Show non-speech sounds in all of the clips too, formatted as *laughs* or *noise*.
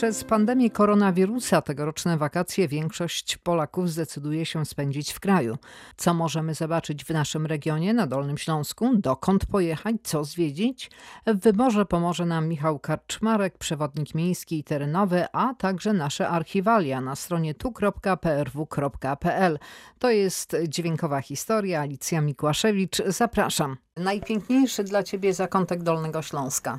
Przez pandemię koronawirusa tegoroczne wakacje większość Polaków zdecyduje się spędzić w kraju. Co możemy zobaczyć w naszym regionie na Dolnym Śląsku? Dokąd pojechać? Co zwiedzić? W wyborze pomoże nam Michał Karczmarek, przewodnik miejski i terenowy, a także nasze archiwalia na stronie tu.prw.pl. To jest dźwiękowa historia. Alicja Mikłaszewicz, zapraszam. Najpiękniejszy dla Ciebie zakątek Dolnego Śląska.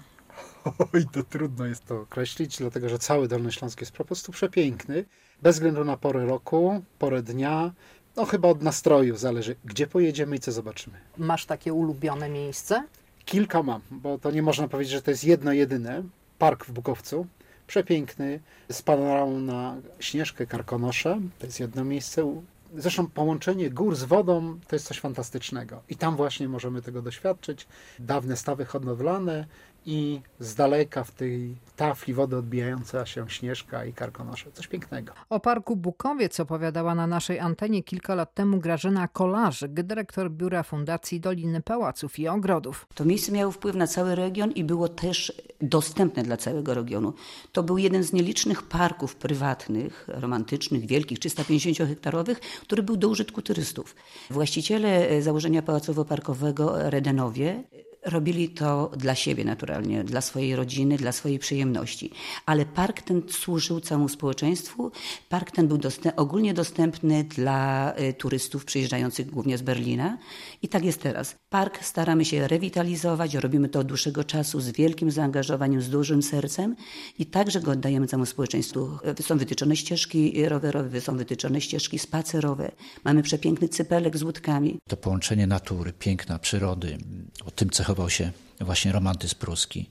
*laughs* Oj, to trudno jest to określić, dlatego że cały Dolny Śląsk jest po prostu przepiękny. Bez względu na porę roku, porę dnia, no chyba od nastroju zależy, gdzie pojedziemy i co zobaczymy. Masz takie ulubione miejsce? Kilka mam, bo to nie można powiedzieć, że to jest jedno jedyne. Park w Bukowcu, przepiękny, z panoramą na Śnieżkę Karkonosze, to jest jedno miejsce. Zresztą połączenie gór z wodą to jest coś fantastycznego. I tam właśnie możemy tego doświadczyć. Dawne stawy hodowlane, i z daleka w tej tafli wody odbijająca się Śnieżka i Karkonosze. Coś pięknego. O Parku Bukowiec opowiadała na naszej antenie kilka lat temu Grażyna Kolarzyk, dyrektor Biura Fundacji Doliny Pałaców i Ogrodów. To miejsce miało wpływ na cały region i było też dostępne dla całego regionu. To był jeden z nielicznych parków prywatnych, romantycznych, wielkich, 350-hektarowych, który był do użytku turystów. Właściciele założenia pałacowo-parkowego Redenowie Robili to dla siebie naturalnie, dla swojej rodziny, dla swojej przyjemności. Ale park ten służył całemu społeczeństwu. Park ten był ogólnie dostępny dla y, turystów przyjeżdżających głównie z Berlina. I tak jest teraz. Park staramy się rewitalizować, robimy to od dłuższego czasu z wielkim zaangażowaniem, z dużym sercem i także go oddajemy całemu społeczeństwu. Są wytyczone ścieżki rowerowe, są wytyczone ścieżki spacerowe. Mamy przepiękny cypelek z łódkami. To połączenie natury, piękna przyrody, o tym cechowo cechował się właśnie romantyzm pruski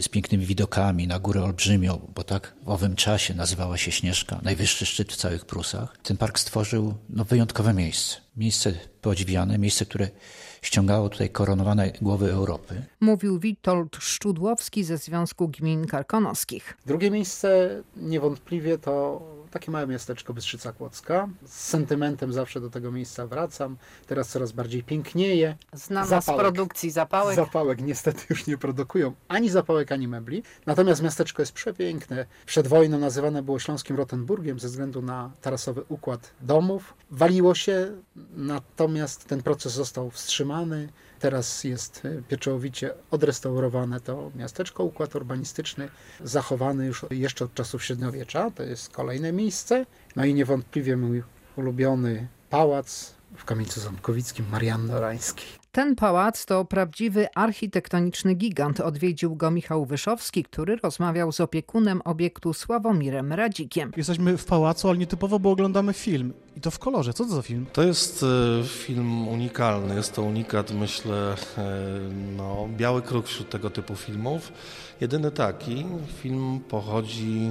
z pięknymi widokami na górę olbrzymią, bo tak w owym czasie nazywała się Śnieżka, najwyższy szczyt w całych Prusach. Ten park stworzył no, wyjątkowe miejsce. Miejsce podziwiane, miejsce, które ściągało tutaj koronowane głowy Europy. Mówił Witold Szczudłowski ze Związku Gmin Karkonoskich. Drugie miejsce niewątpliwie to takie małe miasteczko Bystrzyca Kłodzka. Z sentymentem zawsze do tego miejsca wracam. Teraz coraz bardziej pięknieje. Znana z produkcji zapałek. Zapałek niestety już nie produkują ani zapałek, ani mebli. Natomiast miasteczko jest przepiękne. Przed wojną nazywane było Śląskim Rotenburgiem ze względu na tarasowy układ domów. Waliło się, natomiast ten proces został wstrzymany. Teraz jest e, pieczołowicie odrestaurowane to miasteczko, układ urbanistyczny zachowany już jeszcze od czasów średniowiecza. To jest kolejne miejsce. No i niewątpliwie mój ulubiony pałac w Kamieńcu Ząbkowickim Marianny Orańskiej. Ten pałac to prawdziwy architektoniczny gigant. Odwiedził go Michał Wyszowski, który rozmawiał z opiekunem obiektu Sławomirem Radzikiem. Jesteśmy w pałacu, ale nietypowo, bo oglądamy film. I to w kolorze. Co to za film? To jest e, film unikalny. Jest to unikat, myślę, e, no, biały kruk wśród tego typu filmów. Jedyny taki. Film pochodzi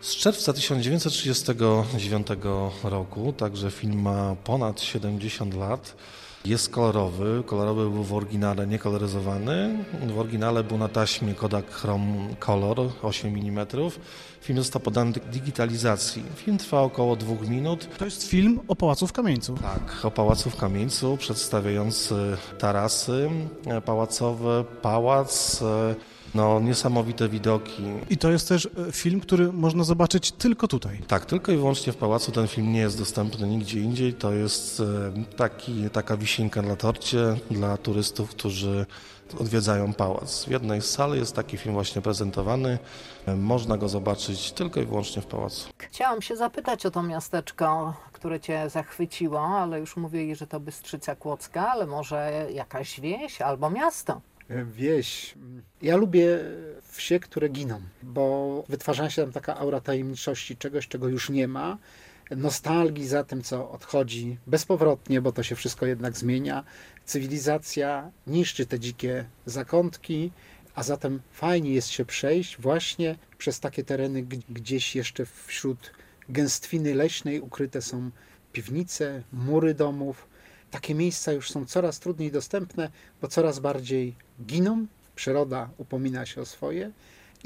z czerwca 1939 roku, także film ma ponad 70 lat. Jest kolorowy. Kolorowy był w oryginale niekoloryzowany. W oryginale był na taśmie Kodak Chrome Color 8 mm. Film został podany digitalizacji. Film trwa około dwóch minut. To jest film o Pałacu w Kamieńcu. Tak, o Pałacu w Kamieńcu, przedstawiający tarasy pałacowe, pałac, no, niesamowite widoki. I to jest też e, film, który można zobaczyć tylko tutaj. Tak, tylko i wyłącznie w pałacu. Ten film nie jest dostępny nigdzie indziej. To jest e, taki, taka wisienka na torcie dla turystów, którzy odwiedzają pałac. W jednej z sali jest taki film właśnie prezentowany. E, można go zobaczyć tylko i wyłącznie w pałacu. Chciałam się zapytać o to miasteczko, które cię zachwyciło, ale już mówili, że to Bystrzyca Kłodzka, ale może jakaś wieś albo miasto? Wieś. Ja lubię wsie, które giną, bo wytwarza się tam taka aura tajemniczości, czegoś, czego już nie ma, nostalgii za tym, co odchodzi bezpowrotnie, bo to się wszystko jednak zmienia. Cywilizacja niszczy te dzikie zakątki, a zatem fajnie jest się przejść właśnie przez takie tereny, gdzieś jeszcze wśród gęstwiny leśnej ukryte są piwnice, mury domów, takie miejsca już są coraz trudniej dostępne, bo coraz bardziej giną, przyroda upomina się o swoje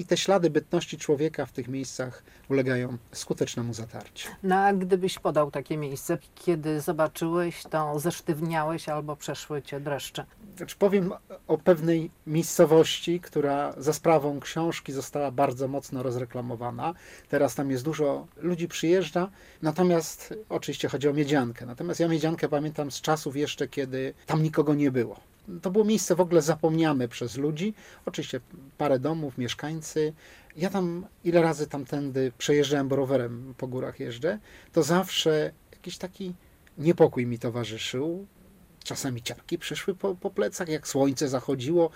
i te ślady bytności człowieka w tych miejscach ulegają skutecznemu zatarciu. No a gdybyś podał takie miejsce, kiedy zobaczyłeś, to zesztywniałeś albo przeszły cię dreszcze. Znaczy powiem o pewnej miejscowości, która za sprawą książki została bardzo mocno rozreklamowana. Teraz tam jest dużo ludzi przyjeżdża, natomiast oczywiście chodzi o Miedziankę. Natomiast ja Miedziankę pamiętam z czasów jeszcze, kiedy tam nikogo nie było. To było miejsce w ogóle zapomniane przez ludzi. Oczywiście parę domów, mieszkańcy. Ja tam ile razy tamtędy przejeżdżałem, rowerem po górach jeżdżę, to zawsze jakiś taki niepokój mi towarzyszył. Czasami ciarki przyszły po, po plecach, jak słońce zachodziło,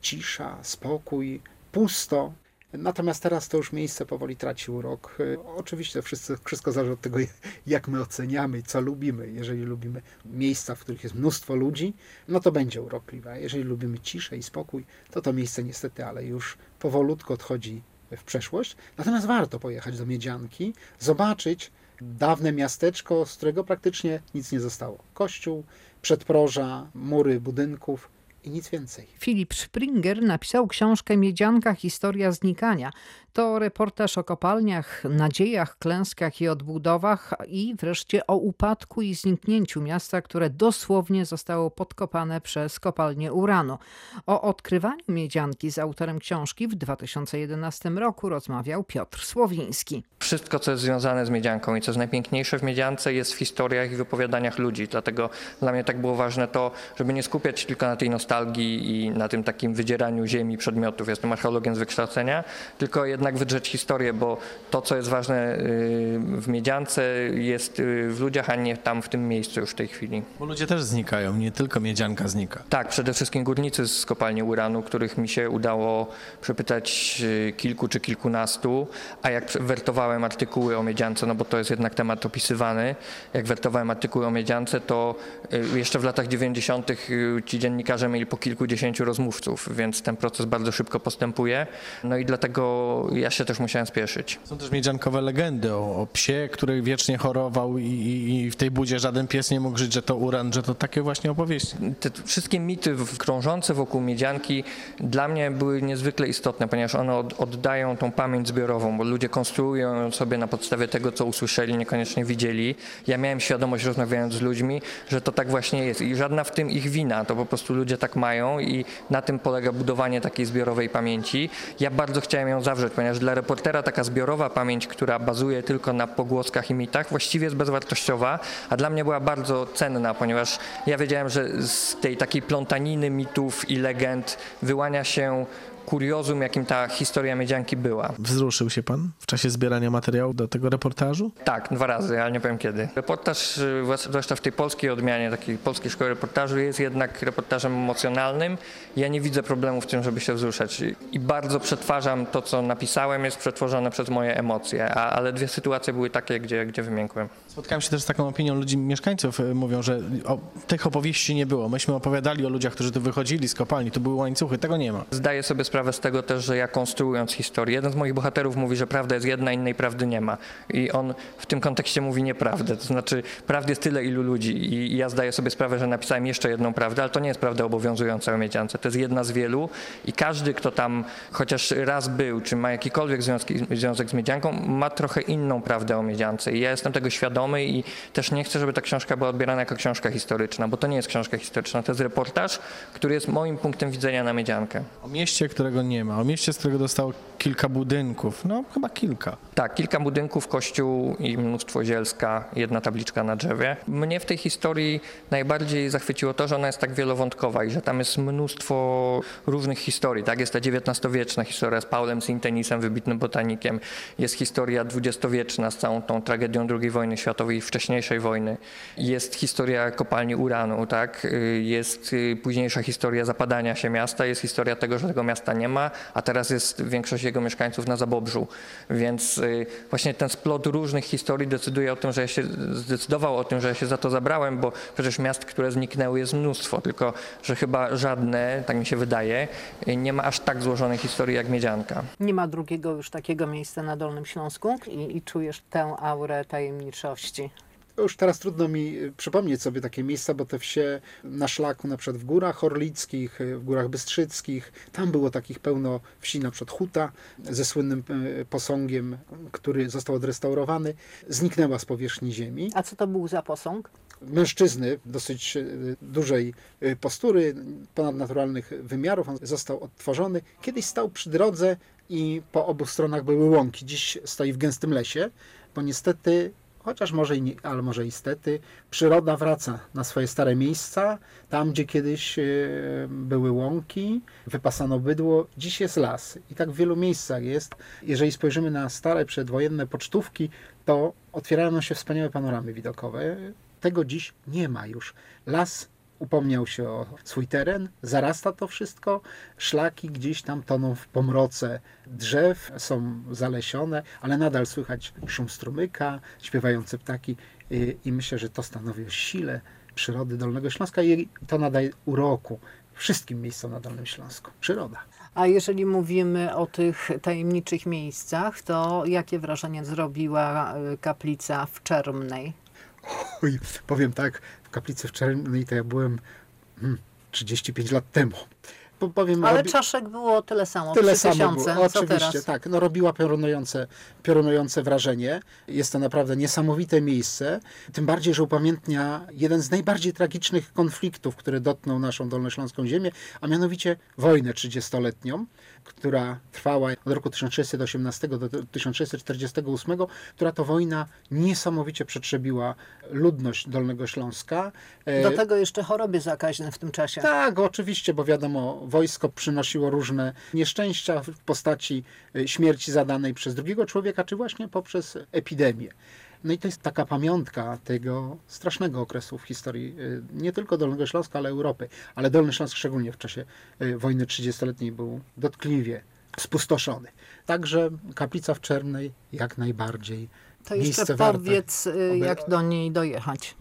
cisza, spokój, pusto. Natomiast teraz to już miejsce powoli traci urok. Y, Oczywiście wszyscy, wszystko zależy od tego, jak my oceniamy i co lubimy. Jeżeli lubimy miejsca, w których jest mnóstwo ludzi, no to będzie urokliwe. Jeżeli lubimy ciszę i spokój, to to miejsce niestety, ale już powolutku odchodzi w przeszłość. Natomiast warto pojechać do Miedzianki, zobaczyć dawne miasteczko, z którego praktycznie nic nie zostało. Kościół, przedproża, mury budynków i nic więcej. Filip Springer napisał książkę Miedzianka Historia znikania. To reportaż o kopalniach, nadziejach, klęskach i odbudowach i wreszcie o upadku i zniknięciu miasta, które dosłownie zostało podkopane przez kopalnię uranu. O odkrywaniu Miedzianki z autorem książki w 2011 roku rozmawiał Piotr Słowiński. Wszystko, co jest związane z miedzianką i co jest najpiękniejsze w miedziance, jest w historiach i wypowiadaniach ludzi. Dlatego dla mnie tak było ważne to, żeby nie skupiać się tylko na tej nostalgii i na tym takim wydzieraniu ziemi, przedmiotów. Jestem archeologiem z wykształcenia, tylko jednak wydrzeć historię, bo to, co jest ważne y, w miedziance, jest y, w ludziach, a nie tam w tym miejscu już w tej chwili. Bo ludzie też znikają, nie tylko miedzianka znika. Tak, przede wszystkim górnicy z kopalni uranu, których mi się udało przepytać y, kilku czy kilkunastu, a jak wertowałem artykuły o miedziance, no bo to jest jednak temat opisywany, jak wertowałem artykuły o miedziance, to jeszcze w latach 90. y, ci dziennikarze mieli po kilkudziesięciu rozmówców, więc ten proces bardzo szybko postępuje. No i dlatego ja się też musiałem spieszyć. Są też miedziankowe legendy o, o psie, który wiecznie chorował i, i, i w tej budzie żaden pies nie mógł żyć, że to uran, że to takie właśnie opowieści. te wszystkie mity krążące wokół miedzianki dla mnie były niezwykle istotne, ponieważ one od, oddają tą pamięć zbiorową, bo ludzie konstruują ją sobie na podstawie tego, co usłyszeli, niekoniecznie widzieli. Ja miałem świadomość, rozmawiając z ludźmi, że to tak właśnie jest i żadna w tym ich wina, to po prostu ludzie tak mają i na tym polega budowanie takiej zbiorowej pamięci. Ja bardzo chciałem ją zawrzeć, ponieważ dla reportera taka zbiorowa pamięć, która bazuje tylko na pogłoskach i mitach, właściwie jest bezwartościowa, a dla mnie była bardzo cenna, ponieważ ja wiedziałem, że z tej takiej plątaniny mitów i legend wyłania się kuriozum, jakim ta historia Miedzianki była. Wzruszył się pan w czasie zbierania materiału do tego reportażu? Tak, dwa razy, ale nie powiem kiedy. Reportaż, zwłaszcza w tej polskiej odmianie, takiej polskiej szkoły reportażu, jest jednak reportażem emocjonalnym. Ja nie widzę problemu w tym, żeby się wzruszać. I bardzo przetwarzam to, co napisałem, jest przetworzone przez moje emocje, a, ale dwie sytuacje były takie, gdzie, gdzie wymiękłem. Spotkałem się też z taką opinią ludzi, mieszkańców, y, mówią, że o, tych opowieści nie było. Myśmy opowiadali o ludziach, którzy tu wychodzili z kopalni, tu były łańcuchy, tego nie ma. Zdaję sobie sprawę z tego też, że ja konstruując historię, jeden z moich bohaterów mówi, że prawda jest jedna, innej prawdy nie ma. I on w tym kontekście mówi nieprawdę. To znaczy, prawdy jest tyle, ilu ludzi. I ja zdaję sobie sprawę, że napisałem jeszcze jedną prawdę, ale to nie jest prawda obowiązująca o Miedziance. To jest jedna z wielu i każdy, kto tam chociaż raz był, czy ma jakikolwiek związki, związek z Miedzianką, ma trochę inną prawdę o Miedziance. I ja jestem tego świadomy i też nie chcę, żeby ta książka była odbierana jako książka historyczna, bo to nie jest książka historyczna, to jest reportaż, który jest moim punktem widzenia na Miedziankę. O mieście, którego nie ma, o mieście, z którego dostało kilka budynków, no chyba kilka. Tak, kilka budynków, kościół i mnóstwo zielska, jedna tabliczka na drzewie. Mnie w tej historii najbardziej zachwyciło to, że ona jest tak wielowątkowa i że tam jest mnóstwo różnych historii. Tak, jest ta XIX-wieczna historia z Paulem Sintenisem, wybitnym botanikiem. Jest historia XX-wieczna z całą tą tragedią II wojny światowej i wcześniejszej wojny. Jest historia kopalni uranu, tak? Y, Jest y, późniejsza historia zapadania się miasta, jest historia tego, że tego miasta nie ma, a teraz jest większość jego mieszkańców na Zabobrzu. Więc y, właśnie ten splot różnych historii decyduje o tym, że ja się zdecydował o tym, że ja się za to zabrałem, bo przecież miast, które zniknęły jest mnóstwo, tylko że chyba żadne, tak mi się wydaje, y, nie ma aż tak złożonej historii jak Miedzianka. Nie ma drugiego już takiego miejsca na Dolnym Śląsku i, i czujesz tę aurę tajemniczości. Już teraz trudno mi y, przypomnieć sobie takie miejsca, bo te wsie na szlaku, na przykład w górach orlickich, y, w górach bystrzyckich, tam było takich pełno wsi, na przykład Huta ze słynnym y, posągiem, który został odrestaurowany, zniknęła z powierzchni ziemi. A co to był za posąg? Mężczyzny dosyć dużej postury, ponadnaturalnych wymiarów, on został odtworzony. Kiedyś stał przy drodze i po obu stronach były łąki. Dziś stoi w gęstym lesie, bo niestety chociaż może i nie, ale może istety, przyroda wraca na swoje stare miejsca, tam gdzie kiedyś e, były łąki, wypasano bydło, dziś jest las i tak w wielu miejscach jest. Jeżeli spojrzymy na stare przedwojenne pocztówki, to otwierają się wspaniałe panoramy widokowe. Tego dziś nie ma już. Las upomniał się o swój teren, zarasta to wszystko, szlaki gdzieś tam toną w pomroce drzew, są zalesione, ale nadal słychać szum strumyka, śpiewające ptaki i, i myślę, że to stanowi o sile przyrody Dolnego Śląska i to nadaje uroku wszystkim miejscom na Dolnym Śląsku. Przyroda. A jeżeli mówimy o tych tajemniczych miejscach, to jakie wrażenie zrobiła y, kaplica w Czermnej? Oj, powiem tak, w kaplicy w Czernej to ja byłem hmm, 35 lat temu. Po- Powiem, Ale robi- czaszek było tyle samo, Tyle samo tysiące. było, oczywiście, tak. No, robiła piorunujące, piorunujące wrażenie. Jest to naprawdę niesamowite miejsce, tym bardziej, że upamiętnia jeden z najbardziej tragicznych konfliktów, który dotknął naszą Dolnośląską ziemię, a mianowicie wojnę 30-letnią, która trwała od roku 1618 do 1648, która to wojna niesamowicie przetrzebiła ludność Dolnego Śląska. E, Do tego jeszcze choroby zakaźne w tym czasie. tak, oczywiście, bo wiadomo, wojsko przynosiło różne nieszczęścia w postaci y, śmierci zadanej przez drugiego człowieka, czy właśnie poprzez epidemię. No i to jest taka pamiątka tego strasznego okresu w historii y, nie tylko Dolnego Śląska, ale Europy. Ale Dolny Śląsk szczególnie w czasie y, wojny 30-letniej był dotkliwie spustoszony. Także kaplica w Czernej jak najbardziej. To jeszcze powiedz, y, jak do niej dojechać.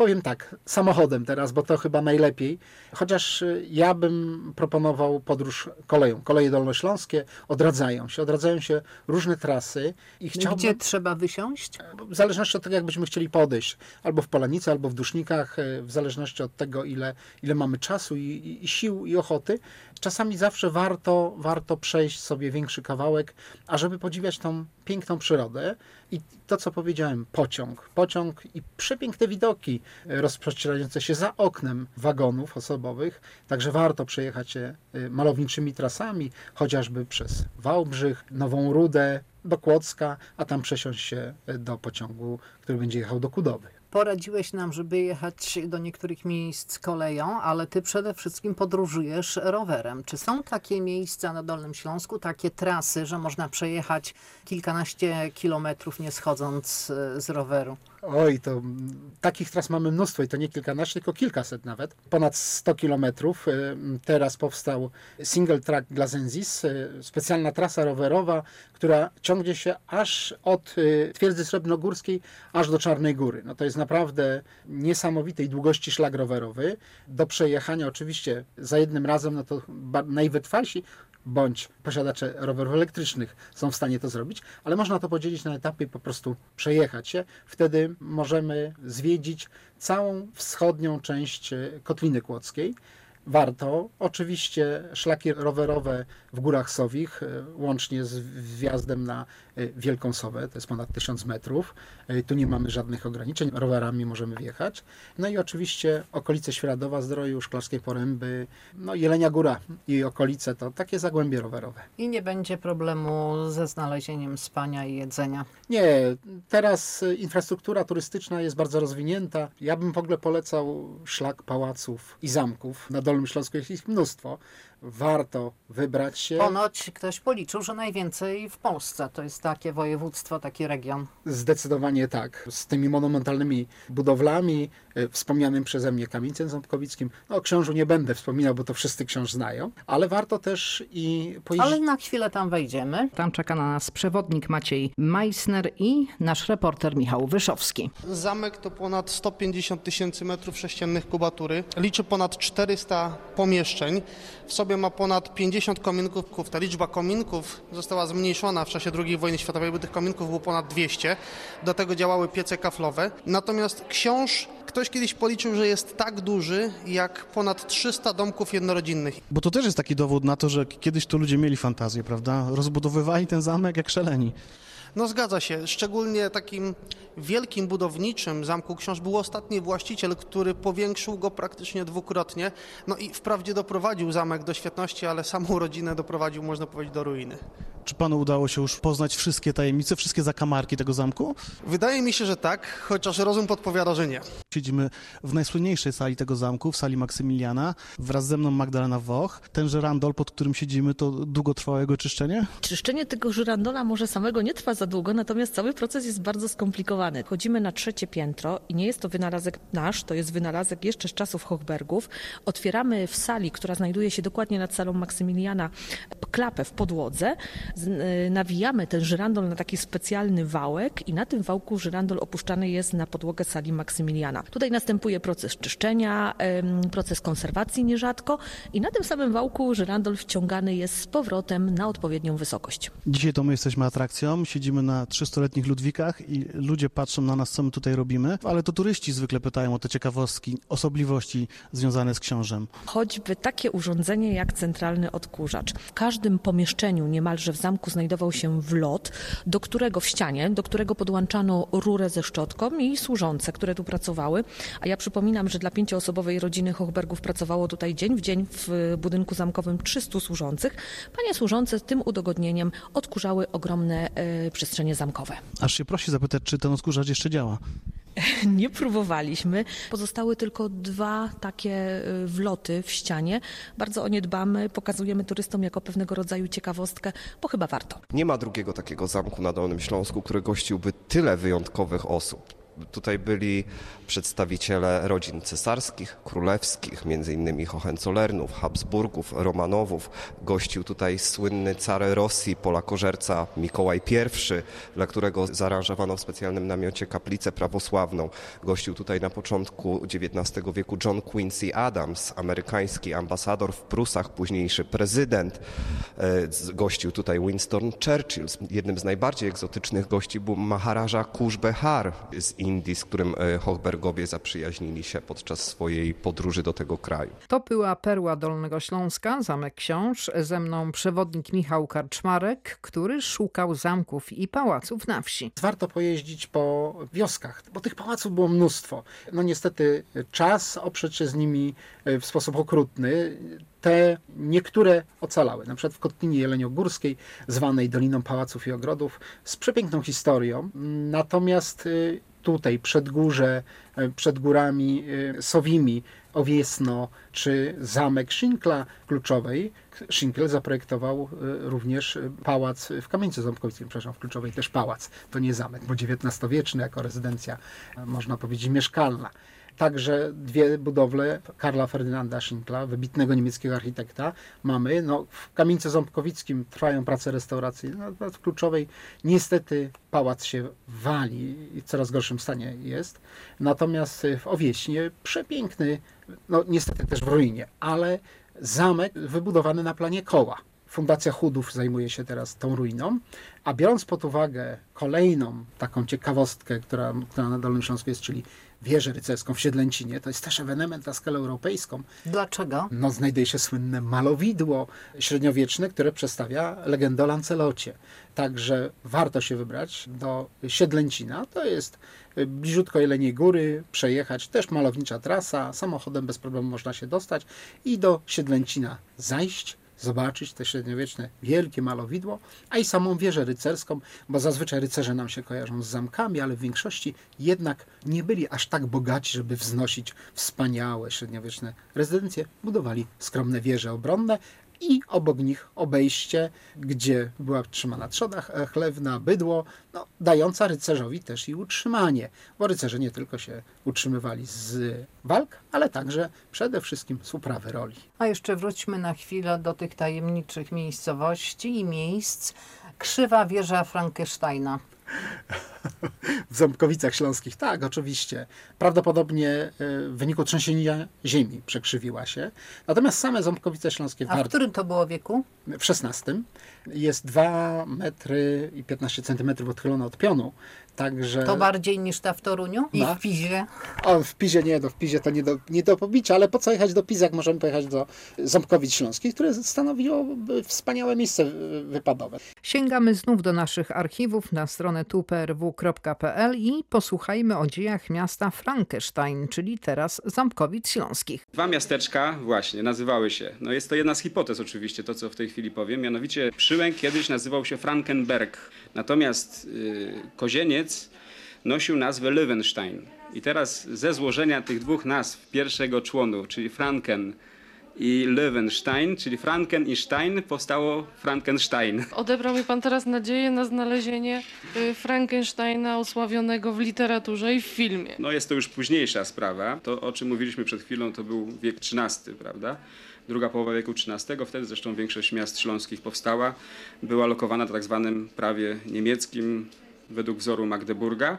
Powiem tak, samochodem teraz, bo to chyba najlepiej. Chociaż y, ja bym proponował podróż koleją. Koleje dolnośląskie odradzają się, odradzają się różne trasy i chciałbym, Gdzie trzeba wysiąść? w zależności od tego, jak byśmy chcieli podejść, albo w Polanicy, albo w Dusznikach, y, w zależności od tego, ile, ile mamy czasu i, i, i sił i ochoty. Czasami zawsze warto, warto przejść sobie większy kawałek, ażeby podziwiać tą piękną przyrodę. I to, co powiedziałem, pociąg. Pociąg i przepiękne widoki e, rozprostirające się za oknem wagonów osobowych. Także warto przejechać się e, malowniczymi trasami, chociażby przez Wałbrzych, Nową Rudę, do Kłodzka, a tam przesiąść się e, do pociągu, który będzie jechał do Kudowy. Poradziłeś nam, żeby jechać do niektórych miejsc koleją, ale ty przede wszystkim podróżujesz rowerem. Czy są takie miejsca na Dolnym Śląsku, takie trasy, że można przejechać kilkanaście kilometrów nie schodząc y, z roweru? Oj, to takich tras mamy mnóstwo i to nie kilkanaście, tylko kilkaset nawet. Ponad 100 kilometrów. Y, Teraz powstał single track Glazenzis, y, specjalna trasa rowerowa, która ciągnie się aż od twierdzy srebrnogórskiej aż do Czarnej Góry. No to jest naprawdę niesamowitej długości szlak rowerowy. Do przejechania oczywiście za jednym razem, no to najwytrwalsi bądź posiadacze rowerów elektrycznych są w stanie to zrobić, ale można to podzielić na etapy po prostu przejechać się. Wtedy możemy zwiedzić całą wschodnią część e, Kotliny Kłodzkiej. Warto. Oczywiście szlaki rowerowe w Górach Sowich, e, łącznie z wjazdem na e, Wielką Sowę, to jest ponad 1000 metrów. E, Tu nie mamy żadnych ograniczeń, rowerami możemy wjechać. No i oczywiście okolice Świeradowa, Zdroju, Szklarskiej Poręby, no Jelenia Góra i okolice to takie zagłębie rowerowe. I nie będzie problemu ze znalezieniem spania i jedzenia. Nie, teraz infrastruktura turystyczna jest bardzo rozwinięta. Ja bym w ogóle polecał szlak pałaców i zamków. Na Dolnym Śląsku jest ich mnóstwo. Warto wybrać się. Ponoć ktoś policzył, że najwięcej w Polsce. To jest takie województwo, taki region. Zdecydowanie tak. Z tymi monumentalnymi budowlami, y, wspomnianym przeze mnie kamienicem ząbkowickim. No, o książu nie będę wspominał, bo to wszyscy książ znają, ale warto też i pojeździć. Ale na chwilę tam wejdziemy. Tam czeka na nas przewodnik Maciej Meissner i nasz reporter Michał Wyszowski. Zamek to ponad 150 tysięcy metrów sześciennych kubatury. Liczy ponad 400 pomieszczeń. W sobie sobie ma ponad 50 kominków. Ta liczba kominków została zmniejszona w czasie II wojny światowej, bo tych kominków było ponad 200. Do tego działały piece kaflowe. Natomiast książ ktoś kiedyś policzył, że jest tak duży jak ponad 300 domków jednorodzinnych. Bo to też jest taki dowód na to, że kiedyś to ludzie mieli fantazję, prawda? Rozbudowywali ten zamek jak szaleni. No zgadza się. Szczególnie takim wielkim budowniczym Zamku Książ był ostatni właściciel, który powiększył go praktycznie dwukrotnie. No i wprawdzie doprowadził zamek do świetności, ale samą rodzinę doprowadził, można powiedzieć, do ruiny. Czy panu udało się już poznać wszystkie tajemnice, wszystkie zakamarki tego zamku? Wydaje mi się, że tak, chociaż rozum podpowiada, że nie. Siedzimy w najsłynniejszej sali tego zamku, w sali Maksymiliana. Wraz ze mną Magdalena Woch. Tenże randol, pod którym siedzimy, to długo trwało jego czyszczenie? Czyszczenie tego żyrandola może samego nie trwa za długo, natomiast cały proces jest bardzo skomplikowany. Chodzimy na trzecie piętro i nie jest to wynalazek nasz, to jest wynalazek jeszcze z czasów Hochbergów. Otwieramy w sali, która znajduje się dokładnie nad salą Maksymiliana, klapę w podłodze, y, nawijamy ten żyrandol na taki specjalny wałek i na tym wałku żyrandol opuszczany jest na podłogę sali Maksymiliana. Tutaj następuje proces czyszczenia, proces konserwacji nierzadko i na tym samym wałku żyrandol wciągany jest z powrotem na odpowiednią wysokość. Dzisiaj to my jesteśmy atrakcją, siedzimy na 300-letnich Ludwikach i ludzie patrzą na nas, co my tutaj robimy, ale to turyści zwykle pytają o te ciekawostki, osobliwości związane z książem. choćby takie urządzenie jak centralny odkurzacz. W każdym pomieszczeniu niemalże w zamku znajdował się wlot, do którego w ścianie, do którego podłączano rurę ze szczotką i służące, które tu pracowały. A ja przypominam, że dla pięcioosobowej rodziny Hochbergów pracowało tutaj dzień w dzień w budynku zamkowym 300 służących. Panie służące tym udogodnieniem odkurzały ogromne e, przestrzenie zamkowe. Aż się prosi zapytać, czy ten odkurzacz jeszcze działa. *laughs* Nie próbowaliśmy. Pozostały tylko dwa takie y, wloty w ścianie. Bardzo o nie dbamy, pokazujemy turystom jako pewnego rodzaju ciekawostkę, bo chyba warto. Nie ma drugiego takiego zamku na Dolnym Śląsku, który gościłby tyle wyjątkowych osób. Tutaj byli przedstawiciele rodzin cesarskich, królewskich, innymi Hohenzollernów, Habsburgów, Romanowów. Gościł tutaj słynny car Rosji, polakożerca Mikołaj I, dla którego zaaranżowano w specjalnym namiocie kaplicę prawosławną. Gościł tutaj na początku XIX wieku John Quincy Adams, amerykański ambasador w Prusach, późniejszy prezydent. E, Gościł tutaj Winston Churchill. Jednym z najbardziej egzotycznych gości był Maharaja Kush Behar z Indii, z którym e, Hochbergowie zaprzyjaźnili się podczas swojej podróży do tego kraju. To była perła Dolnego Śląska, Zamek Książ. Ze mną przewodnik Michał Karczmarek, który szukał zamków i pałaców na wsi. Warto pojeździć po wioskach, bo tych pałaców było mnóstwo. No niestety czas oprzeć się z nimi e, w sposób okrutny. Te niektóre ocalały, na przykład w Kotlinie Jeleniogórskiej, zwanej Doliną Pałaców i Ogrodów, z przepiękną historią. Natomiast y, tutaj, przed górze, y, przed górami y, Sowimi, Owiesno czy zamek Szynkla Kluczowej. Szynkl zaprojektował y, również pałac w Kamienicy Ząbkowickiej, przepraszam, w Kluczowej też pałac. To nie zamek, bo XIX-wieczny jako rezydencja, można powiedzieć, mieszkalna. Także dwie budowle Karla Ferdynanda Schinkla, wybitnego niemieckiego architekta, mamy. No, w Kamienicy Ząbkowickim trwają prace restauracyjne, natomiast w Kluczowej niestety pałac się wali i w coraz gorszym stanie jest. Natomiast w Owieśnie przepiękny, no niestety też w ruinie, ale zamek wybudowany na planie koła. Fundacja Chudów zajmuje się teraz tą ruiną, a biorąc pod uwagę kolejną taką ciekawostkę, która, która na Dolnym Śląsku jest, czyli wieżę rycerską w Siedlęcinie, to jest też ewenement na skalę europejską. Dlaczego? No, znajduje się słynne malowidło średniowieczne, które przedstawia legendę o Lancelocie. Także warto się wybrać do Siedlęcina. To jest y, bliziutko Jeleniej Góry, przejechać, też malownicza trasa, samochodem bez problemu można się dostać i do Siedlęcina zajść, zobaczyć te średniowieczne wielkie malowidło, a i samą wieżę rycerską, bo zazwyczaj rycerze nam się kojarzą z zamkami, ale w większości jednak nie byli aż tak bogaci, żeby wznosić wspaniałe średniowieczne rezydencje. Budowali skromne wieże obronne i obok nich obejście, gdzie była trzymana trzoda ch- chlewna, bydło, no, dająca rycerzowi też i utrzymanie, bo rycerze nie tylko się utrzymywali z walk, ale także przede wszystkim z uprawy roli. A jeszcze wróćmy na chwilę do tych tajemniczych miejscowości i miejsc. Krzywa wieża Frankensteina. W Ząbkowicach Śląskich. Tak, oczywiście. Prawdopodobnie e, w wyniku trzęsienia ziemi przekrzywiła się. Natomiast same Ząbkowice Śląskie w, A w którym to było wieku? w XVI jest 2 metry i 15 centymetrów odchylone od pionu. Także To bardziej niż ta w Toruniu i No. w Pizie. o, w Pizie nie, no w Pizie to nie do, nie do pobicia, ale po co jechać do Pizy, jak możemy pojechać do Ząbkowic Śląskich, które stanowiło wspaniałe miejsce e, wypadowe. Sięgamy znów do naszych archiwów na stronę tuprw.pl i posłuchajmy o dziejach miasta Frankenstein, czyli teraz Ząbkowic Śląskich. Dwa miasteczka właśnie nazywały się. No jest to jedna z hipotez oczywiście, to co w tej chwili powiem. Mianowicie Kiedyś nazywał się Frankenberg. Natomiast y, Kozieniec nosił nazwę Löwenstein. I teraz ze złożenia tych dwóch nazw pierwszego członu, czyli Franken i Löwenstein, czyli Franken i Stein, powstało Frankenstein. Odebrał mi pan teraz nadzieję na znalezienie y, Frankensteina osławionego w literaturze i w filmie. No jest to już późniejsza sprawa. To, o czym mówiliśmy przed chwilą, to był wiek XIII, prawda? Druga połowa wieku XIII, wtedy zresztą większość miast śląskich powstała. Była lokowana na tak zwanym prawie niemieckim według wzoru Magdeburga.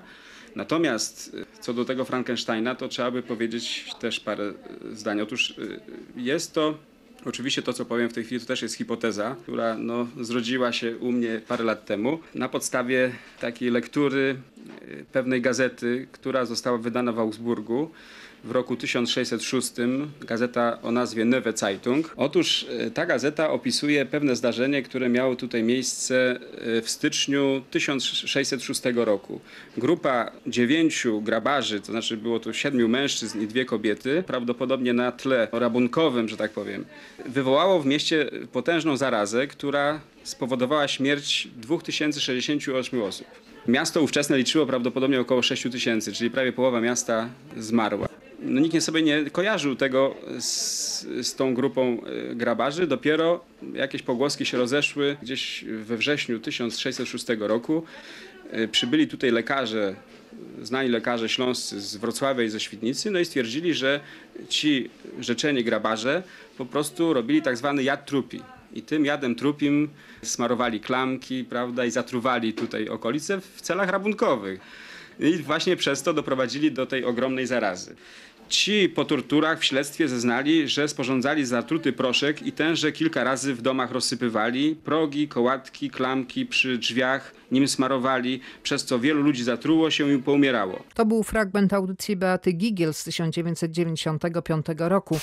Natomiast y, co do tego Frankensteina, to trzeba by powiedzieć też parę y, zdań. Otóż y, jest to Oczywiście to, co powiem w tej chwili, to też jest hipoteza, która no, zrodziła się u mnie parę lat temu na podstawie takiej lektury pewnej gazety, która została wydana w Augsburgu w roku 1606, gazeta o nazwie Neue Zeitung. Otóż y, ta gazeta opisuje pewne zdarzenie, które miało tutaj miejsce y, w styczniu 1606 roku. Grupa dziewięciu grabarzy, to znaczy było to siedmiu mężczyzn i dwie kobiety, prawdopodobnie na tle rabunkowym, że tak powiem, wywołało w mieście potężną zarazę, która spowodowała śmierć 2068 osób. Miasto ówczesne liczyło prawdopodobnie około 6 tysięcy, czyli prawie połowa miasta zmarła. No, nikt nie sobie nie kojarzył tego z, z tą grupą e, grabarzy. Dopiero jakieś pogłoski się rozeszły gdzieś we wrześniu 1606 roku. E, Przybyli tutaj lekarze, znani lekarze śląscy z Wrocławia i ze Świdnicy, no i stwierdzili, że ci rzeczeni grabarze po prostu robili tak zwany jad trupi. I tym jadem trupim smarowali klamki, prawda, i zatruwali tutaj okolice w celach rabunkowych. I właśnie przez to doprowadzili do tej ogromnej zarazy. Ci po torturach w śledztwie zeznali, że sporządzali zatruty proszek i tenże kilka razy w domach rozsypywali, progi, kołatki, klamki przy drzwiach nim smarowali, przez co wielu ludzi zatruło się i poumierało. To był fragment audycji Beaty Gigiel z 1995 roku.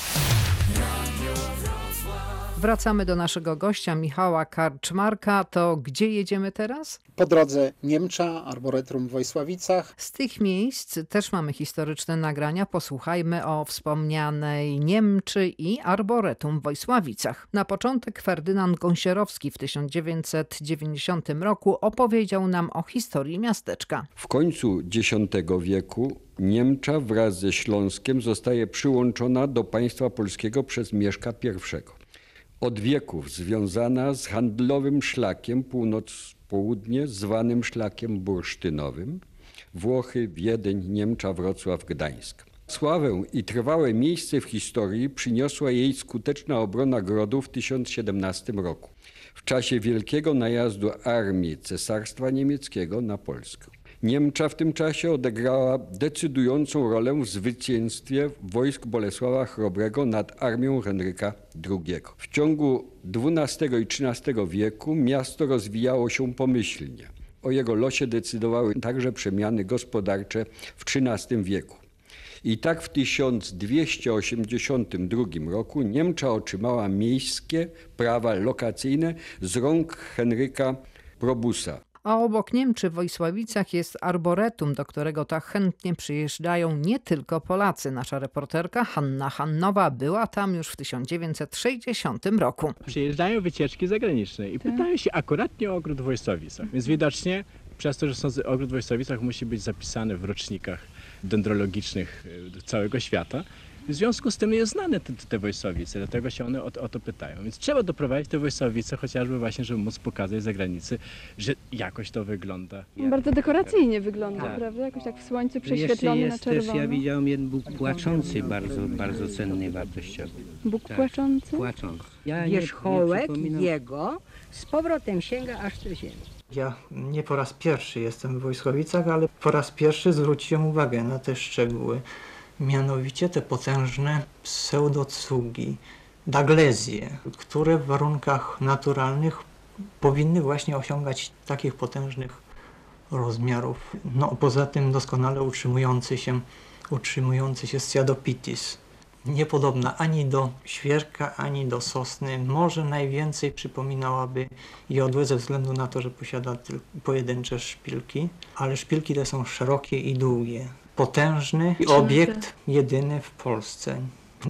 Wracamy do naszego gościa Michała Karczmarka. To gdzie jedziemy teraz? Po drodze Niemcza, Arboretum w Wojsławicach. Z tych miejsc też mamy historyczne nagrania. Posłuchajmy o wspomnianej Niemczy i Arboretum w Wojsławicach. Na początek Ferdynand Gąsierowski w 1990 roku opowiedział nam o historii miasteczka. W końcu X wieku Niemcza wraz ze Śląskiem zostaje przyłączona do państwa polskiego przez Mieszka I. Od wieków związana z handlowym szlakiem północ-południe zwanym szlakiem bursztynowym Włochy, Wiedeń, Niemcza, Wrocław, Gdańsk. Sławę i trwałe miejsce w historii przyniosła jej skuteczna obrona grodu w 1017 roku, w czasie wielkiego najazdu armii Cesarstwa Niemieckiego na Polskę. Niemcza w tym czasie odegrała decydującą rolę w zwycięstwie wojsk Bolesława Chrobrego nad armią Henryka II. W ciągu XII i XIII wieku miasto rozwijało się pomyślnie. O jego losie decydowały także przemiany gospodarcze w XIII wieku. I tak w 1282 roku Niemcza otrzymała miejskie prawa lokacyjne z rąk Henryka Probusa. A obok Niemczy w Wojsławicach jest arboretum, do którego tak chętnie przyjeżdżają nie tylko Polacy. Nasza reporterka Hanna Hannowa była tam już w 1960 roku. Przyjeżdżają wycieczki zagraniczne i pytają się akuratnie o ogród w Wojsławicach. Więc widocznie przez to, że są z- ogród w Wojsławicach musi być zapisany w rocznikach dendrologicznych y, całego świata. W związku z tym jest znane te, te Wojsławice, dlatego się one o, o to pytają. Więc trzeba doprowadzić te Wojsławice chociażby właśnie, żeby móc pokazać za granicy, że jakoś to wygląda. Bardzo dekoracyjnie wygląda, Tak. prawda? Jakoś tak w słońcu prześwietlony na jest też, czerwono. ja widziałem jeden Bóg płaczący, bardzo, bardzo cenny i wartościowy. Bóg Tak, płaczący? Płaczący. Ja nie- nie Wierzchołek jego z powrotem sięga aż do ziemi. Ja nie po raz pierwszy jestem w Wojskowicach, ale po raz pierwszy zwróciłem uwagę na te szczegóły. Mianowicie te potężne pseudocugi, daglezje, które w warunkach naturalnych powinny właśnie osiągać takich potężnych rozmiarów. No poza tym doskonale utrzymujący się, utrzymujący się Sciadopitis. Niepodobna ani do świerka, ani do sosny. Może najwięcej przypominałaby jodłę ze względu na to, że posiada tylko pojedyncze szpilki, ale szpilki te są szerokie i długie. Potężny obiekt jedyny w Polsce.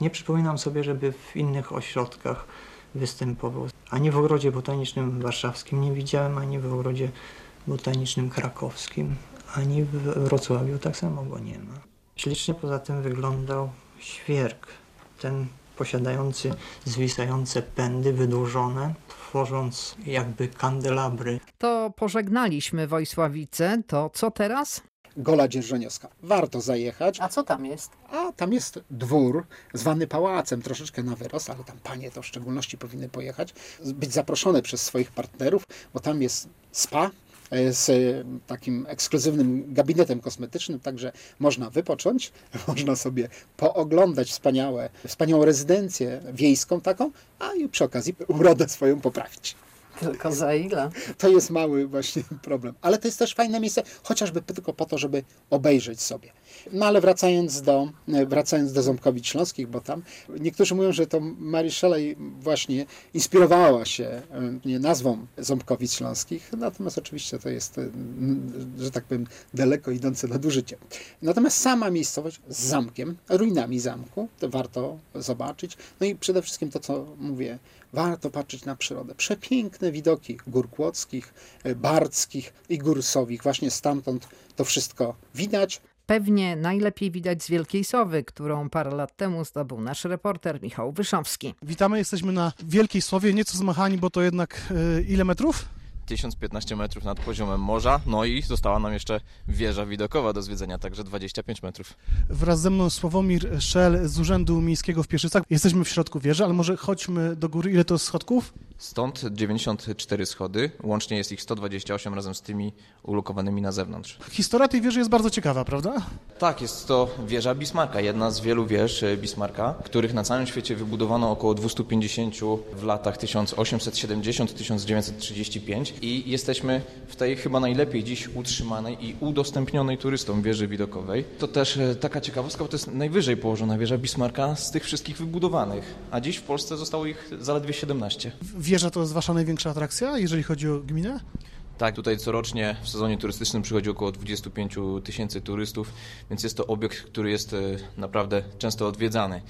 Nie przypominam sobie, żeby w innych ośrodkach występował. Ani w ogrodzie botanicznym warszawskim nie widziałem, ani w ogrodzie botanicznym krakowskim, ani w Wrocławiu tak samo go nie ma. Ślicznie poza tym wyglądał świerk, ten posiadający zwisające pędy wydłużone, tworząc jakby kandelabry. To pożegnaliśmy Wojsławice, to co teraz? Gola Dzierżoniowska. Warto zajechać. A co tam jest? A tam jest dwór zwany pałacem, troszeczkę na wyrost, ale tam panie to w szczególności powinny pojechać, być zaproszone przez swoich partnerów, bo tam jest spa, e, z takim ekskluzywnym gabinetem kosmetycznym, także można wypocząć, *laughs* można sobie pooglądać wspaniałe, wspaniałą rezydencję wiejską taką, a i przy okazji urodę swoją poprawić. Tylko za ile? To jest mały właśnie problem. Ale to jest też fajne miejsce, chociażby tylko po to, żeby obejrzeć sobie. No ale wracając do, wracając do Ząbkowic Śląskich, bo tam niektórzy mówią, że to Mary Shelley właśnie inspirowała się nie, nazwą Ząbkowic Śląskich, natomiast oczywiście to jest, że tak powiem, daleko idące nadużycie. Natomiast sama miejscowość z zamkiem, ruinami zamku, to warto zobaczyć. No i przede wszystkim to, co mówię, warto patrzeć na przyrodę. Przepiękne widoki gór kłodzkich, barckich i gór sowich. Właśnie stamtąd to wszystko widać. Pewnie najlepiej widać z Wielkiej Sowy, którą parę lat temu zdobył nasz reporter Michał Wyszowski. Witamy, jesteśmy na Wielkiej Sowie, nieco zmachani, bo to jednak y, ile metrów? 1015 metrów nad poziomem morza, no i została nam jeszcze wieża widokowa do zwiedzenia, także 25 metrów. Wraz ze mną Sławomir Szel z Urzędu Miejskiego w Pieszycach. Jesteśmy w środku wieży, ale może chodźmy do góry. Ile to jest schodków? Stąd 94 schody, łącznie jest ich 128 razem z tymi ulokowanymi na zewnątrz. Historia tej wieży jest bardzo ciekawa, prawda? Tak, jest to wieża Bismarcka, jedna z wielu wież Bismarcka, których na całym świecie wybudowano około 250 w latach 1870-1935 i jesteśmy w tej chyba najlepiej dziś utrzymanej i udostępnionej turystom wieży widokowej. To też taka ciekawostka, bo to jest najwyżej położona wieża Bismarcka z tych wszystkich wybudowanych, a dziś w Polsce zostało ich zaledwie 17. Wieża to jest wasza największa atrakcja, jeżeli chodzi o gminę? Tak, tutaj corocznie w sezonie turystycznym przychodzi około 25 tysięcy turystów, więc jest to obiekt, który jest naprawdę często odwiedzany.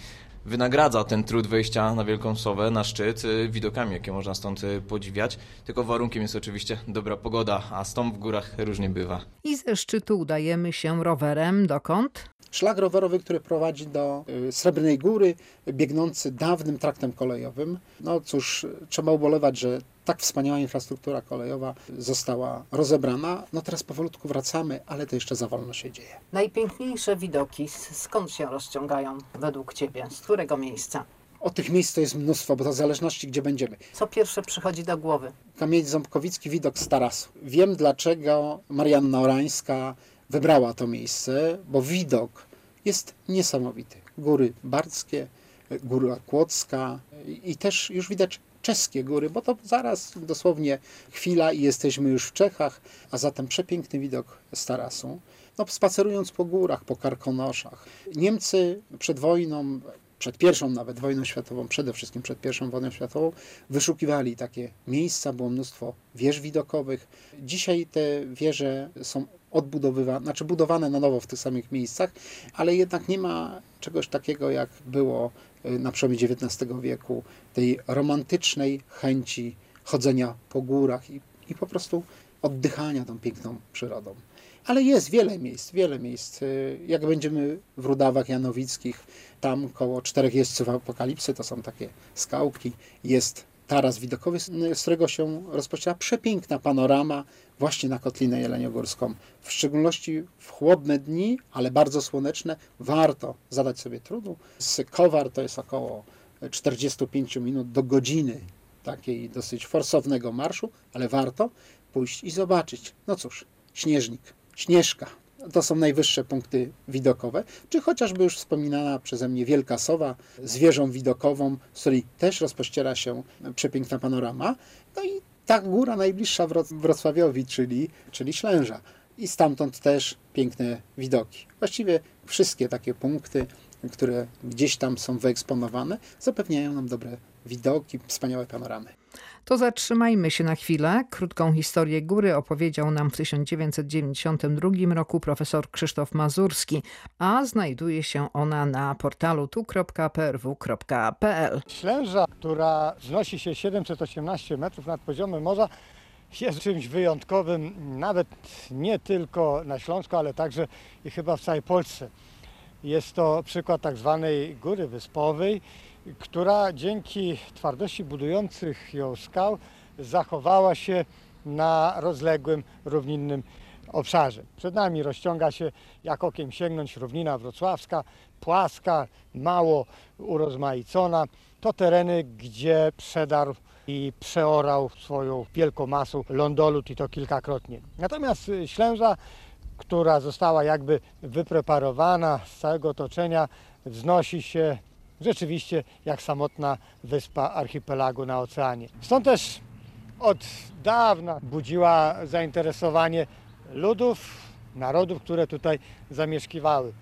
Wynagradza ten trud wejścia na Wielką Sowę, na szczyt, widokami, jakie można stąd podziwiać. Tylko warunkiem jest oczywiście dobra pogoda, a stąd w górach różnie bywa. I ze szczytu udajemy się rowerem dokąd? Szlak rowerowy, który prowadzi do Srebrnej Góry, biegnący dawnym traktem kolejowym. No cóż, trzeba ubolewać, że tak wspaniała infrastruktura kolejowa została rozebrana. No teraz powolutku wracamy, ale to jeszcze za wolno się dzieje. Najpiękniejsze widoki skąd się rozciągają według Ciebie? Z którego miejsca? O tych miejsc to jest mnóstwo, bo to w zależności gdzie będziemy. Co pierwsze przychodzi do głowy? Kamień Ząbkowicki, widok z tarasu. Wiem dlaczego Marianna Orańska wybrała to miejsce, bo widok jest niesamowity. Góry Barckie, Góra Kłodzka i też już widać czeskie góry, bo to zaraz dosłownie chwila i jesteśmy już w Czechach, a zatem przepiękny widok z tarasu. No, spacerując po górach, po Karkonoszach. Niemcy przed wojną, przed pierwszą nawet wojną światową, przede wszystkim przed pierwszą wojną światową, wyszukiwali takie miejsca, było mnóstwo wież widokowych. Dzisiaj te wieże są odbudowywane, znaczy budowane na nowo w tych samych miejscach, ale jednak nie ma czegoś takiego, jak było na przełomie XIX wieku, tej romantycznej chęci chodzenia po górach i, i po prostu oddychania tą piękną przyrodą. Ale jest wiele miejsc, wiele miejsc. Jak będziemy w Rudawach Janowickich, tam koło czterech jeźdźców apokalipsy, to są takie skałki, jest taras widokowy, z którego się rozpoczyna przepiękna panorama właśnie na Kotlinę Jeleniogórską. W szczególności w chłodne dni, ale bardzo słoneczne, warto zadać sobie trudu. Z Kowar to jest około 45 minut do godziny takiej dosyć forsownego marszu, ale warto. pójść i zobaczyć. No cóż, śnieżnik, śnieżka. To są najwyższe punkty widokowe, czy chociażby już wspominana przeze mnie Wielka Sowa z wieżą widokową, z której też rozpościera się przepiękna panorama. No i ta góra najbliższa Wrocławiowi, czyli, czyli Ślęża. I stamtąd też piękne widoki. Właściwie wszystkie takie punkty, które gdzieś tam są wyeksponowane, zapewniają nam dobre widoki, wspaniałe panoramy. To zatrzymajmy się na chwilę. Krótką historię góry opowiedział nam w 1992 roku profesor Krzysztof Mazurski, a znajduje się ona na portalu tu.prw.pl. Ślęża, która wznosi się 718 metrów nad poziomem morza, jest czymś wyjątkowym, nawet nie tylko na Śląsku, ale także i chyba w całej Polsce. Jest to przykład tak zwanej góry wyspowej, która dzięki twardości budujących ją skał zachowała się na rozległym, równinnym obszarze. Przed nami rozciąga się, jak okiem sięgnąć, równina wrocławska, płaska, mało urozmaicona. To tereny, gdzie przedarł i przeorał swoją wielką masą lądolut i to kilkakrotnie. Natomiast Ślęża, która została jakby wypreparowana z całego otoczenia, wznosi się rzeczywiście jak samotna wyspa archipelagu na oceanie. Stąd też od dawna budziła zainteresowanie ludów, narodów, które tutaj zamieszkiwały.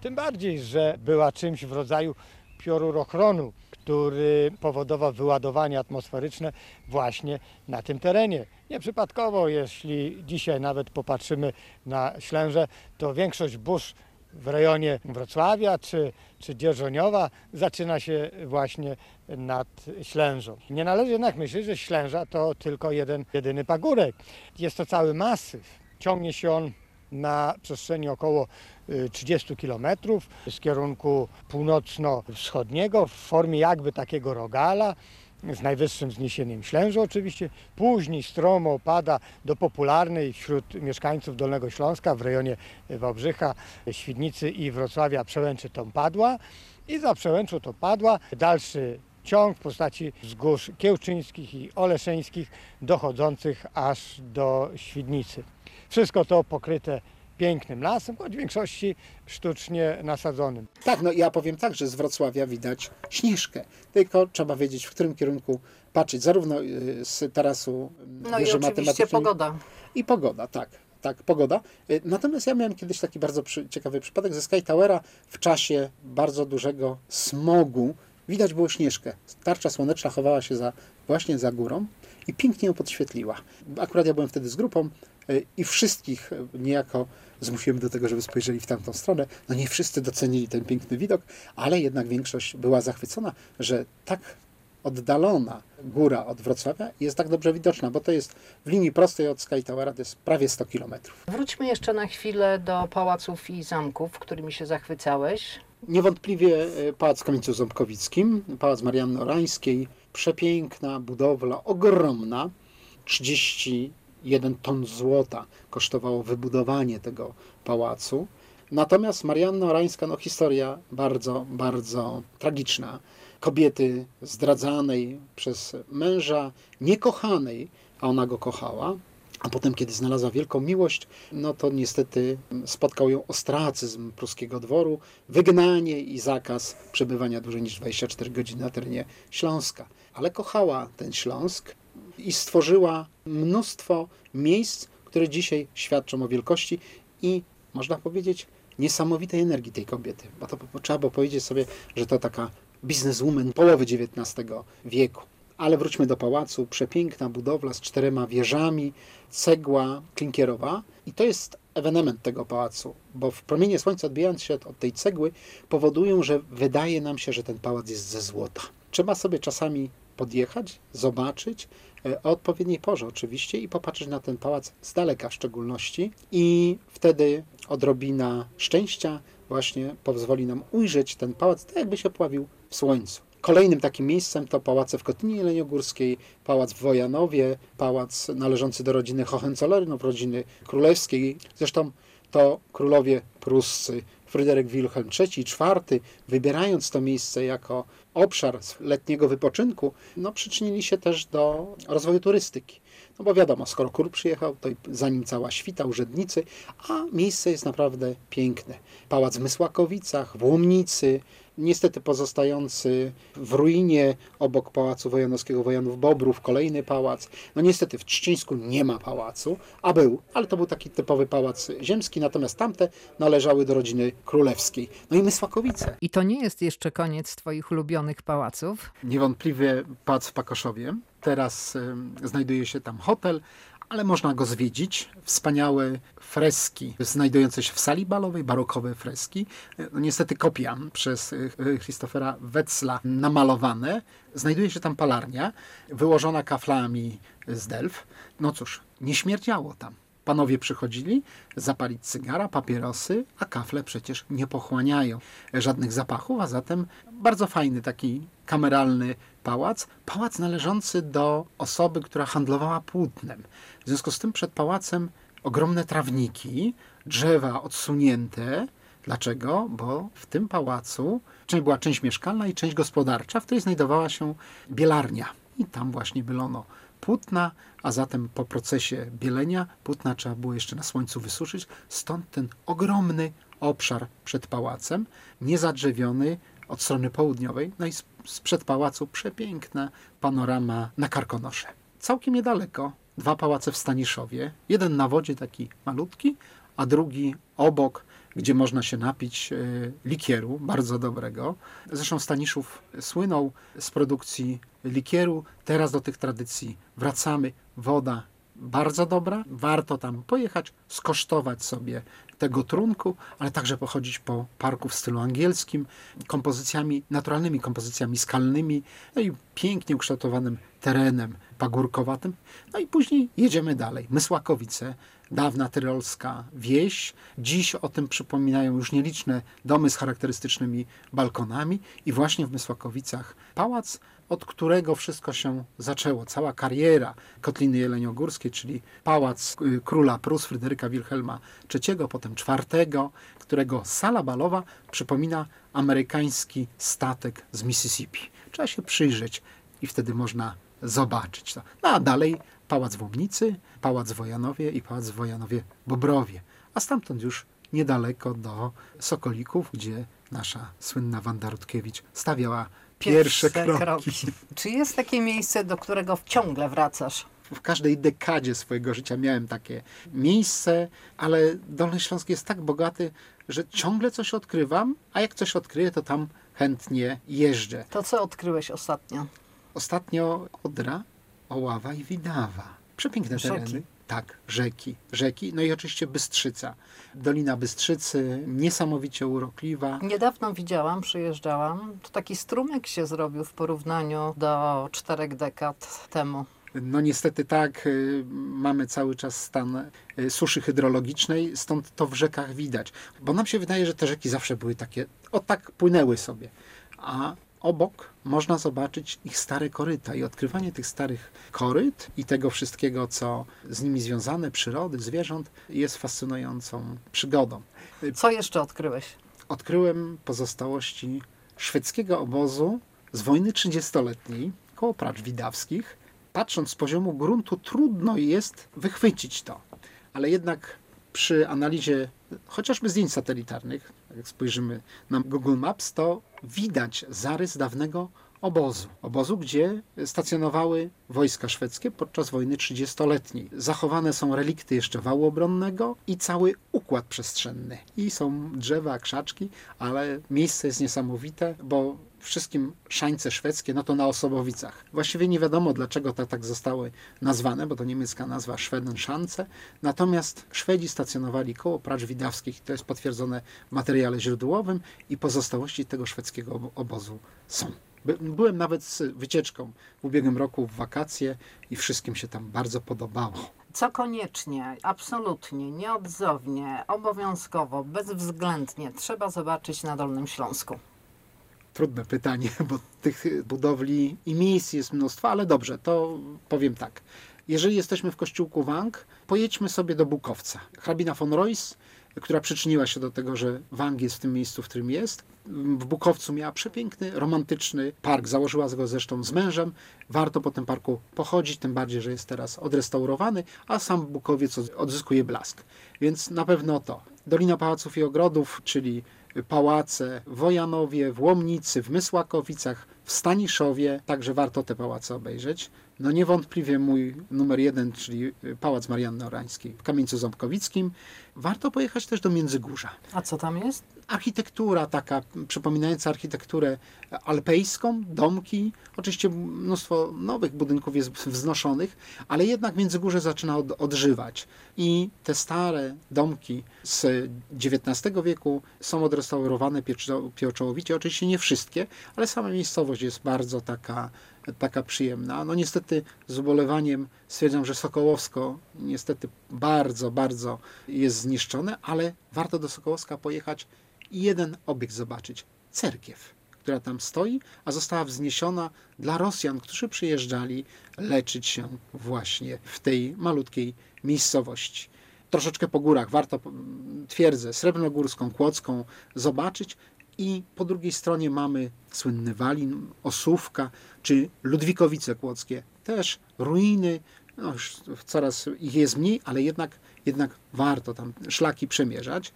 Tym bardziej, że była czymś w rodzaju piorurochronu, który powodował wyładowanie atmosferyczne właśnie na tym terenie. Nieprzypadkowo, jeśli dzisiaj nawet popatrzymy na Ślęże, to większość burz w rejonie Wrocławia czy, czy Dzierżoniowa zaczyna się właśnie nad Ślężą. Nie należy jednak myśleć, że Ślęża to tylko jeden, jedyny pagórek. Jest to cały masyw. Ciągnie się on na przestrzeni około 30 km z kierunku północno-wschodniego w formie jakby takiego rogala z najwyższym wzniesieniem Ślęży oczywiście. Później stromo opada do popularnej wśród mieszkańców Dolnego Śląska w rejonie Wałbrzycha, Świdnicy i Wrocławia Przełęczy Tąpadła i za Przełęczą Tąpadła dalszy ciąg w postaci wzgórz kiełczyńskich i oleszeńskich dochodzących aż do Świdnicy. Wszystko to pokryte pięknym lasem, choć w większości sztucznie nasadzonym. Tak, no ja powiem tak, że z Wrocławia widać Śnieżkę, tylko trzeba wiedzieć, w którym kierunku patrzeć, zarówno y, z tarasu No i oczywiście pogoda. I pogoda, tak. Tak, pogoda. Y, natomiast ja miałem kiedyś taki bardzo przy, ciekawy przypadek ze Sky Towera w czasie bardzo dużego smogu. Widać było Śnieżkę. Tarcza słoneczna chowała się za, właśnie za górą i pięknie ją podświetliła. Akurat ja byłem wtedy z grupą y, i wszystkich niejako zmusiłem do tego, żeby spojrzeli w tamtą stronę. No nie wszyscy docenili ten piękny widok, ale jednak większość była zachwycona, że tak oddalona góra od Wrocławia jest tak dobrze widoczna, bo to jest w linii prostej od Sky Towera, to jest prawie 100 kilometrów. Wróćmy jeszcze na chwilę do pałaców i zamków, którymi się zachwycałeś. Niewątpliwie e, Pałac w Kamieńcu Ząbkowickim, Pałac Marianny Orańskiej, przepiękna budowla, ogromna, 30 jeden ton złota kosztowało wybudowanie tego pałacu. Natomiast Marianna Orańska, no historia bardzo, bardzo tragiczna. Kobiety zdradzanej przez męża, niekochanej, a ona go kochała. A potem, kiedy znalazła wielką miłość, no to niestety spotkał ją ostracyzm pruskiego dworu, wygnanie i zakaz przebywania dłużej niż 24 godziny na terenie Śląska. Ale kochała ten Śląsk, i stworzyła mnóstwo miejsc, które dzisiaj świadczą o wielkości i można powiedzieć niesamowitej energii tej kobiety. Bo to trzeba było powiedzieć sobie, że to taka bizneswoman połowy XIX wieku. Ale wróćmy do pałacu. Przepiękna budowla z czterema wieżami, cegła klinkierowa. I to jest ewenement tego pałacu, bo w promienie słońca odbijając się od tej cegły powodują, że wydaje nam się, że ten pałac jest ze złota. Trzeba sobie czasami podjechać, zobaczyć, E, o odpowiedniej porze oczywiście i popatrzeć na ten pałac z daleka w szczególności i wtedy odrobina szczęścia właśnie pozwoli nam ujrzeć ten pałac tak jakby się pławił w słońcu. Kolejnym takim miejscem to pałace w Kotlinie Jeleniogórskiej, pałac w Wojanowie, pałac należący do rodziny Hohenzollernów, rodziny królewskiej. Zresztą to królowie pruscy Fryderyk Wilhelm III i IV, wybierając to miejsce jako obszar letniego wypoczynku, no, przyczynili się też do rozwoju turystyki. No bo wiadomo, skoro król przyjechał, to za nim cała świta, urzędnicy, a miejsce jest naprawdę piękne. Pałac w Mysłakowicach, w Łomnicy, niestety pozostający w ruinie obok Pałacu Wojanowskiego Wojanów Bobrów, kolejny pałac. No niestety w Trzcińsku nie ma pałacu, a był, ale to był taki typowy pałac ziemski, natomiast tamte należały do rodziny królewskiej. No i Mysłakowice. I to nie jest jeszcze koniec twoich ulubionych pałaców? Niewątpliwie pałac w Pakoszowie. Teraz y, znajduje się tam hotel, ale można go zwiedzić. Wspaniałe freski znajdujące się w sali balowej, barokowe freski. No, niestety kopia przez y, Christophera Wetzla namalowane. Znajduje się tam palarnia, wyłożona kaflami z Delf. No cóż, nie śmierdziało tam. Panowie przychodzili zapalić cygara, papierosy, a kafle przecież nie pochłaniają żadnych zapachów, a zatem bardzo fajny taki kameralny pałac. Pałac należący do osoby, która handlowała płótnem. W związku z tym przed pałacem ogromne trawniki, drzewa odsunięte. Dlaczego? Bo w tym pałacu była część mieszkalna i część gospodarcza, w której znajdowała się bielarnia. I tam właśnie bylono płótna, a zatem po procesie bielenia płótna trzeba było jeszcze na słońcu wysuszyć. Stąd ten ogromny obszar przed pałacem, niezadrzewiony od strony południowej. No i sprzed pałacu przepiękna panorama na Karkonosze. Całkiem niedaleko dwa pałace w Staniszowie. Jeden na wodzie taki malutki, a drugi obok, gdzie można się napić e, likieru, bardzo dobrego. Zresztą Staniszów słynął z produkcji likieru. Teraz do tych tradycji wracamy. Woda bardzo dobra. Warto tam pojechać, skosztować sobie tego trunku, ale także pochodzić po parku w stylu angielskim, kompozycjami, naturalnymi kompozycjami skalnymi, no i pięknie ukształtowanym terenem pagórkowatym. No i później jedziemy dalej. Mysłakowice, dawna tyrolska wieś. Dziś o tym przypominają już nieliczne domy z charakterystycznymi balkonami i właśnie w Mysłakowicach pałac, od którego wszystko się zaczęło. Cała kariera Kotliny Jeleniogórskiej, czyli pałac y, króla Prus Fryderyka Wilhelma III, potem IV, którego sala balowa przypomina amerykański statek z Mississippi. Trzeba się przyjrzeć i wtedy można zobaczyć to. No a dalej Pałac w Łomnicy, Pałac w Wojanowie i Pałac w Wojanowie-Bobrowie. A stamtąd już niedaleko do Sokolików, gdzie nasza słynna Wanda Rutkiewicz stawiała pierwsze, pierwsze kroki. kroki. Czy jest takie miejsce, do którego ciągle wracasz? W każdej dekadzie swojego życia miałem takie miejsce, ale Dolny Śląsk jest tak bogaty, że ciągle coś odkrywam, a jak coś odkryję, to tam chętnie jeżdżę. To co odkryłeś ostatnio? Ostatnio Odra, Oława i Widawa. Przepiękne rzeki. tereny. Tak, rzeki, rzeki, no i oczywiście Bystrzyca. Dolina Bystrzycy, niesamowicie urokliwa. Niedawno widziałam, przyjeżdżałam, to taki strumyk się zrobił w porównaniu do czterech dekad temu. No niestety tak, y, mamy cały czas stan y, suszy hydrologicznej, stąd to w rzekach widać. Bo nam się wydaje, że te rzeki zawsze były takie, o tak płynęły sobie. A obok można zobaczyć ich stare koryta i odkrywanie tych starych koryt i tego wszystkiego, co z nimi związane, przyrody, zwierząt, jest fascynującą przygodą. Co jeszcze odkryłeś? Odkryłem pozostałości szwedzkiego obozu z wojny 30-letniej koło Pracz Widawskich. Patrząc z poziomu gruntu, trudno jest wychwycić to, ale jednak przy analizie chociażby zdjęć satelitarnych, jak spojrzymy na Google Maps, to widać zarys dawnego obozu. Obozu, gdzie stacjonowały wojska szwedzkie podczas wojny 30-letniej. Zachowane są relikty jeszcze wału obronnego i cały układ przestrzenny. I są drzewa, krzaczki, ale miejsce jest niesamowite, bo wszystkim szańce szwedzkie, no to na Osobowicach. Właściwie nie wiadomo, dlaczego te tak zostały nazwane, bo to niemiecka nazwa Szwedenszance. Natomiast Szwedzi stacjonowali koło Pracz Widawskich, to jest potwierdzone w materiale źródłowym i pozostałości tego szwedzkiego obozu są. Byłem nawet z wycieczką w ubiegłym roku w wakacje i wszystkim się tam bardzo podobało. Co koniecznie, absolutnie, nieodzownie, obowiązkowo, bezwzględnie trzeba zobaczyć na Dolnym Śląsku? Trudne pytanie, *laughs* bo tych budowli i miejsc jest mnóstwo, ale dobrze, to powiem tak. Jeżeli jesteśmy w kościółku Wang, pojedźmy sobie do Bukowca. Hrabina von Royce która przyczyniła się do tego, że Wang jest w tym miejscu, w którym jest. W Bukowcu miała przepiękny, romantyczny park. Założyła go zresztą z mężem. Warto po tym parku pochodzić, tym bardziej, że jest teraz odrestaurowany, a sam Bukowiec odzyskuje blask. Więc na pewno to. Dolina Pałaców i Ogrodów, czyli pałace w Wojanowie, w Łomnicy, w Mysłakowicach, w Staniszowie, także warto te pałace obejrzeć. No niewątpliwie mój numer jeden, czyli Pałac Marianny Orańskiej w Kamieńcu Ząbkowickim. Warto pojechać też do Międzygórza. A co tam jest? Architektura taka, przypominająca architekturę alpejską, domki. Oczywiście mnóstwo nowych budynków jest wznoszonych, ale jednak Międzygórze zaczyna od, odżywać. I te stare domki z XIX wieku są odrestaurowane pieczołowicie. Oczywiście nie wszystkie, ale sama miejscowość jest bardzo taka taka przyjemna. No niestety z ubolewaniem stwierdzam, że Sokołowsko niestety bardzo, bardzo jest zniszczone, ale warto do Sokołowska pojechać i jeden obiekt zobaczyć. Cerkiew, która tam stoi, a została wzniesiona dla Rosjan, którzy przyjeżdżali leczyć się właśnie w tej malutkiej miejscowości. Troszeczkę po górach warto twierdzę srebrnogórską, kłodzką zobaczyć, i po drugiej stronie mamy słynny Walin, Osówka czy Ludwikowice Kłodzkie. Też ruiny, no już coraz ich jest mniej, ale jednak, jednak warto tam szlaki przemierzać.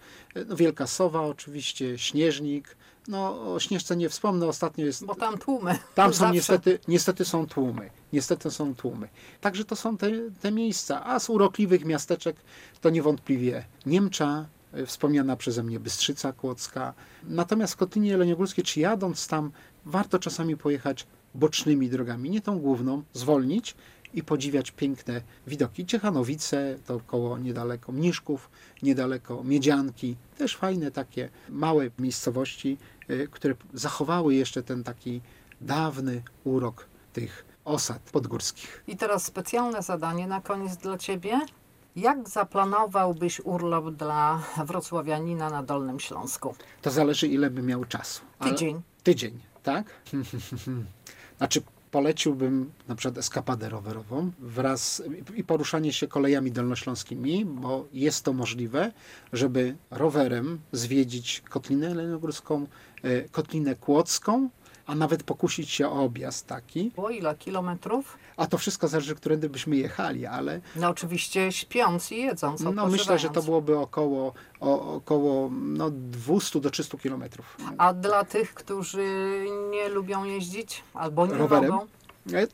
No, Wielka Sowa oczywiście, Śnieżnik. No o Śnieżce nie wspomnę, ostatnio jest... Bo tam tłumy. Tam są niestety, niestety są tłumy. Niestety są tłumy. Także to są te, te miejsca. A z urokliwych miasteczek to niewątpliwie Niemcza, wspomniana przeze mnie Bystrzyca Kłodzka. Natomiast w Kotlinie Jeleniogórskiej, czy jadąc tam, warto czasami pojechać bocznymi drogami, nie tą główną, zwolnić i podziwiać piękne widoki. Ciechanowice, to koło niedaleko Mniszków, niedaleko Miedzianki, też fajne takie małe miejscowości, które zachowały jeszcze ten taki dawny urok tych osad podgórskich. I teraz specjalne zadanie na koniec dla Ciebie. Jak zaplanowałbyś urlop dla wrocławianina na Dolnym Śląsku? To zależy, ile by miał czasu. Ale... Tydzień. Tydzień, tak? *laughs* znaczy, poleciłbym na przykład eskapadę rowerową wraz i poruszanie się kolejami dolnośląskimi, bo jest to możliwe, żeby rowerem zwiedzić Kotlinę Lenogórską, Kotlinę Kłodzką, a nawet pokusić się o objazd taki. O ile kilometrów? A to wszystko zależy, którędy byśmy jechali, ale... No oczywiście śpiąc i jedząc, No myślę, że to byłoby około, o, około no, 200 do 300 kilometrów. A dla tych, którzy nie lubią jeździć albo nie Rowerem? mogą?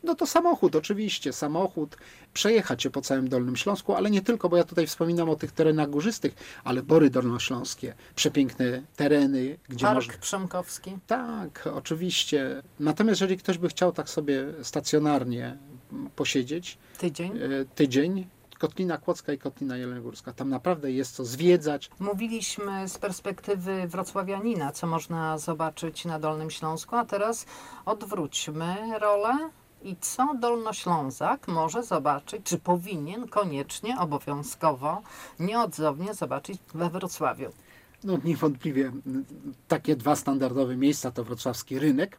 No to samochód, oczywiście, samochód, przejechać się po całym Dolnym Śląsku, ale nie tylko, bo ja tutaj wspominam o tych terenach górzystych, ale Bory Dolnośląskie, przepiękne tereny, gdzie Park można... Przemkowski. Tak, oczywiście. Natomiast jeżeli ktoś by chciał tak sobie stacjonarnie posiedzieć, Tydzień. e, tydzień, Kotlina Kłodzka i Kotlina Jeleniogórska, tam naprawdę jest co zwiedzać. Mówiliśmy z perspektywy wrocławianina, co można zobaczyć na Dolnym Śląsku, a teraz odwróćmy rolę i co Dolnoślązak może zobaczyć, czy powinien koniecznie, obowiązkowo, nieodzownie zobaczyć we Wrocławiu. No niewątpliwie takie dwa standardowe miejsca to wrocławski rynek,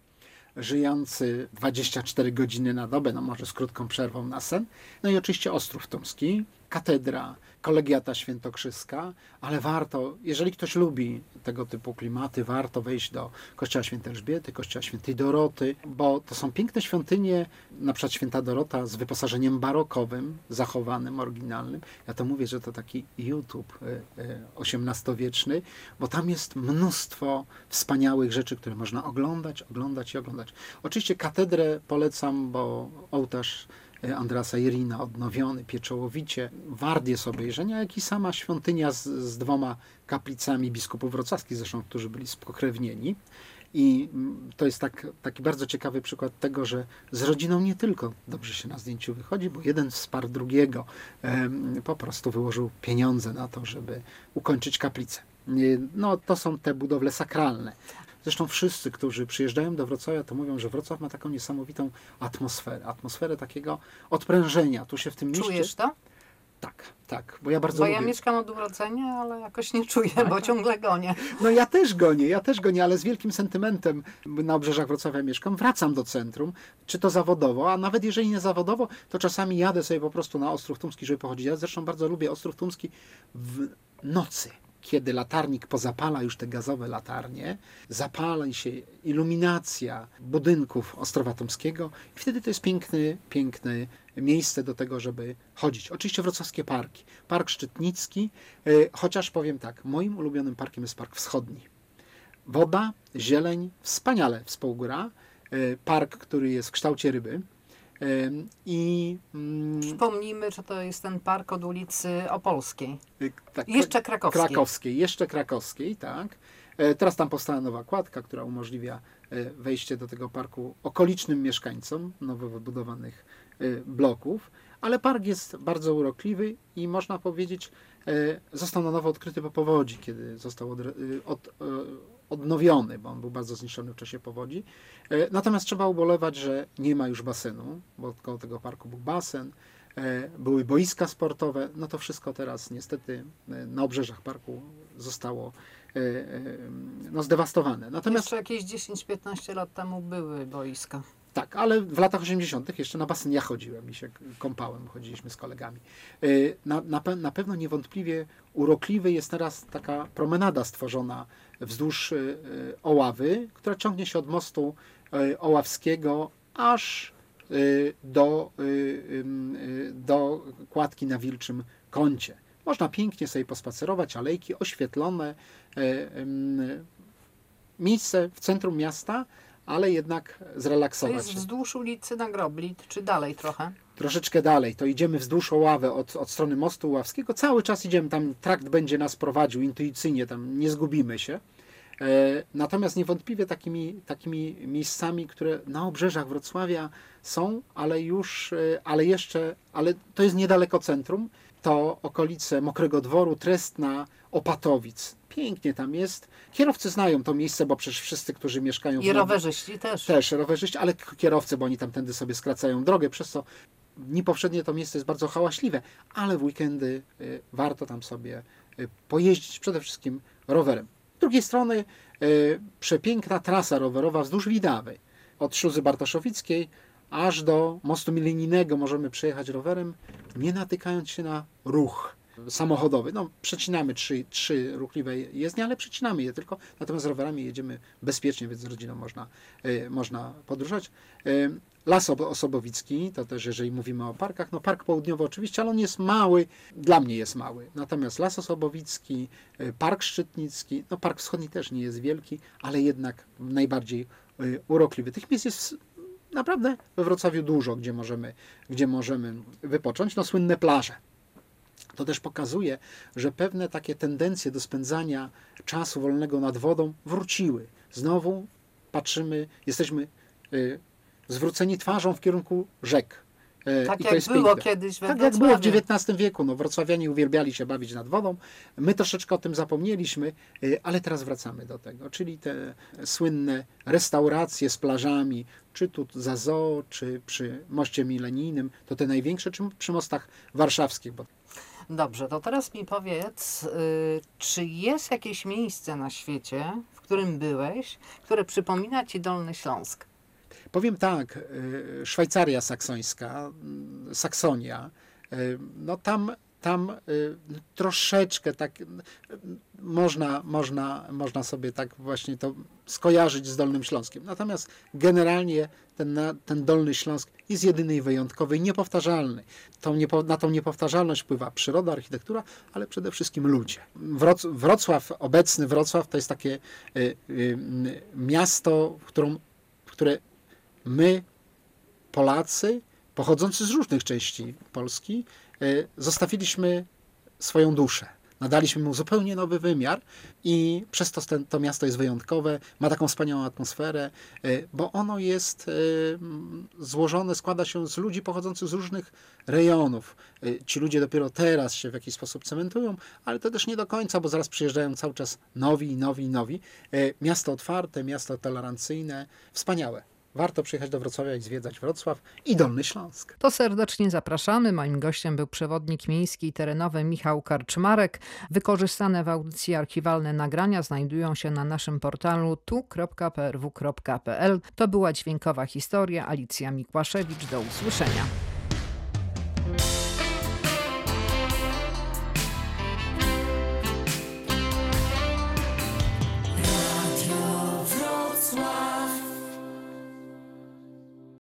żyjący 24 godziny na dobę, no może z krótką przerwą na sen. No i oczywiście Ostrów Tomski, katedra, kolegiata świętokrzyska, ale warto, jeżeli ktoś lubi tego typu klimaty, warto wejść do kościoła świętej Elżbiety, kościoła świętej Doroty, bo to są piękne świątynie, na przykład święta Dorota z wyposażeniem barokowym, zachowanym, oryginalnym. Ja to mówię, że to taki YouTube e, e, XVIII-wieczny, bo tam jest mnóstwo wspaniałych rzeczy, które można oglądać, oglądać i oglądać. Oczywiście katedrę polecam, bo ołtarz Andrasa Irina odnowiony pieczołowicie, wart jest obejrzenia, jak i sama świątynia z, z dwoma kaplicami biskupów wrocławskich, zresztą, którzy byli spokrewnieni. I mm, to jest tak, taki bardzo ciekawy przykład tego, że z rodziną nie tylko dobrze się na zdjęciu wychodzi, bo jeden wsparł drugiego, po prostu wyłożył pieniądze na to, żeby ukończyć kaplicę. Nie, No, to są te budowle sakralne. Zresztą wszyscy, którzy przyjeżdżają do Wrocławia, to mówią, że Wrocław ma taką niesamowitą atmosferę. Atmosferę takiego odprężenia. Tu się w tym mieście... Czujesz to? Tak, tak, bo ja bardzo Bo lubię. ja mieszkam od urodzenia, ale jakoś nie czuję, bo ciągle gonię. No ja też gonię, ja też gonię, ale z wielkim sentymentem na obrzeżach Wrocławia mieszkam. Wracam do centrum, czy to zawodowo, a nawet jeżeli nie zawodowo, to czasami jadę sobie po prostu na Ostrów Tumski, żeby pochodzić. Ja zresztą bardzo lubię Ostrów Tumski w nocy, kiedy latarnik pozapala już te gazowe latarnie, zapali się iluminacja budynków Ostrowa Tomskiego i wtedy to jest piękny, piękny miejsce do tego, żeby chodzić. Oczywiście wrocławskie parki. Park Szczytnicki, y, chociaż powiem tak, moim ulubionym parkiem jest Park Wschodni. Woda, zieleń, wspaniale współgra. Y, Park, który jest w kształcie ryby. I mm, Przypomnijmy, że to jest ten park od ulicy Opolskiej. Y, tak, Jeszcze krakowskiej. Krakowskiej, jeszcze krakowskiej, tak. E, Teraz tam powstała nowa kładka, która umożliwia e, wejście do tego parku okolicznym mieszkańcom nowo wybudowanych e, bloków, ale park jest bardzo urokliwy i można powiedzieć, został na nowo odkryty po powodzi, kiedy został y, od, e, odnowiony, bo on był bardzo zniszczony w czasie powodzi. E, Natomiast trzeba ubolewać, że nie ma już basenu, bo koło tego parku był basen, e, były boiska sportowe, no to wszystko teraz niestety e, na obrzeżach parku zostało no, zdewastowane. Natomiast Jeszcze jakieś 10-15 lat temu były boiska. tak, ale w latach 80. jeszcze na basen ja chodziłem i się kąpałem, chodziliśmy z kolegami. Na, na, pe- na pewno niewątpliwie urokliwy jest teraz taka promenada stworzona wzdłuż e, e, Oławy, która ciągnie się od mostu e, Oławskiego aż do, do kładki na Wilczym Kącie. Można pięknie sobie pospacerować, alejki oświetlone, miejsce w centrum miasta, ale jednak To zrelaksować jest się. wzdłuż ulicy na Groblit, czy dalej trochę? Troszeczkę dalej, to idziemy wzdłuż Oławy od, od strony mostu Ławskiego. Cały czas idziemy tam, trakt będzie nas prowadził intuicyjnie, tam nie zgubimy się. E, Natomiast niewątpliwie takimi, takimi miejscami, które na obrzeżach Wrocławia są, ale już, e, ale jeszcze, ale to jest niedaleko centrum, to okolice Mokrego Dworu, Trestna, Opatowic. Pięknie tam jest. Kierowcy znają to miejsce, bo przecież wszyscy, którzy mieszkają w I rowerzyści też. też rowerzyści, ale kierowcy, bo oni tamtędy sobie skracają drogę, przez co dni powszednie to miejsce jest bardzo hałaśliwe, ale w weekendy y, warto tam sobie y, pojeździć przede wszystkim rowerem. Z drugiej strony y, przepiękna trasa rowerowa wzdłuż Widawy. Od Szuzy Bartoszowickiej aż do mostu milenijnego możemy przejechać rowerem, nie natykając się na ruch samochodowy. No, przecinamy trzy, trzy ruchliwe jezdnie, ale przecinamy je tylko, natomiast rowerami jedziemy bezpiecznie, więc z rodziną można, y, można podróżować. Y, Las Ob- Osobowicki, to też jeżeli mówimy o parkach, no park południowy oczywiście, ale on jest mały, dla mnie jest mały. Natomiast Las Osobowicki, y, Park Szczytnicki, no Park Wschodni też nie jest wielki, ale jednak najbardziej urokliwy. Tych miejsc jest naprawdę we Wrocławiu dużo, gdzie możemy, gdzie możemy wypocząć. No słynne plaże. To też pokazuje, że pewne takie tendencje do spędzania czasu wolnego nad wodą wróciły. Znowu patrzymy, jesteśmy y, zwróceni twarzą w kierunku rzek. Y, Tak i jak było piękne. kiedyś we Tak jak było w. XIX wieku. No, wrocławianie uwielbiali się bawić nad wodą. My troszeczkę o tym zapomnieliśmy, y, ale teraz wracamy do tego. Czyli te słynne restauracje z plażami, czy tu za zoo, czy przy moście milenijnym, to te największe, czy przy mostach warszawskich, bo Dobrze, to teraz mi powiedz, y, czy jest jakieś miejsce na świecie, w którym byłeś, które przypomina ci Dolny Śląsk? Powiem tak, y, Szwajcaria saksońska, y, Saksonia, y, no tam, tam y, troszeczkę tak y, można, można, można sobie tak właśnie to skojarzyć z Dolnym Śląskiem. Natomiast generalnie ten, ten Dolny Śląsk jest jedyny i wyjątkowy niepowtarzalny. Tą niepo, na tą niepowtarzalność wpływa przyroda, architektura, ale przede wszystkim ludzie. Wroc, Wrocław, obecny Wrocław to jest takie y, y, miasto, którą, które my, Polacy, pochodzący z różnych części Polski, zostawiliśmy swoją duszę. Nadaliśmy mu zupełnie nowy wymiar i przez to ten, to miasto jest wyjątkowe, ma taką wspaniałą atmosferę, y, bo ono jest mm, złożone, składa się z ludzi pochodzących z różnych rejonów. Ci ludzie dopiero teraz się w jakiś sposób cementują, ale to też nie do końca, bo zaraz przyjeżdżają cały czas nowi, nowi, nowi. Miasto otwarte, miasto tolerancyjne, wspaniałe. Warto przyjechać do Wrocławia i zwiedzać Wrocław i Dolny Śląsk. To serdecznie zapraszamy. Moim gościem był przewodnik miejski i terenowy Michał Karczmarek. Wykorzystane w audycji archiwalne nagrania znajdują się na naszym portalu tu.prw.pl. To była dźwiękowa historia. Alicja Mikłaszewicz. Do usłyszenia.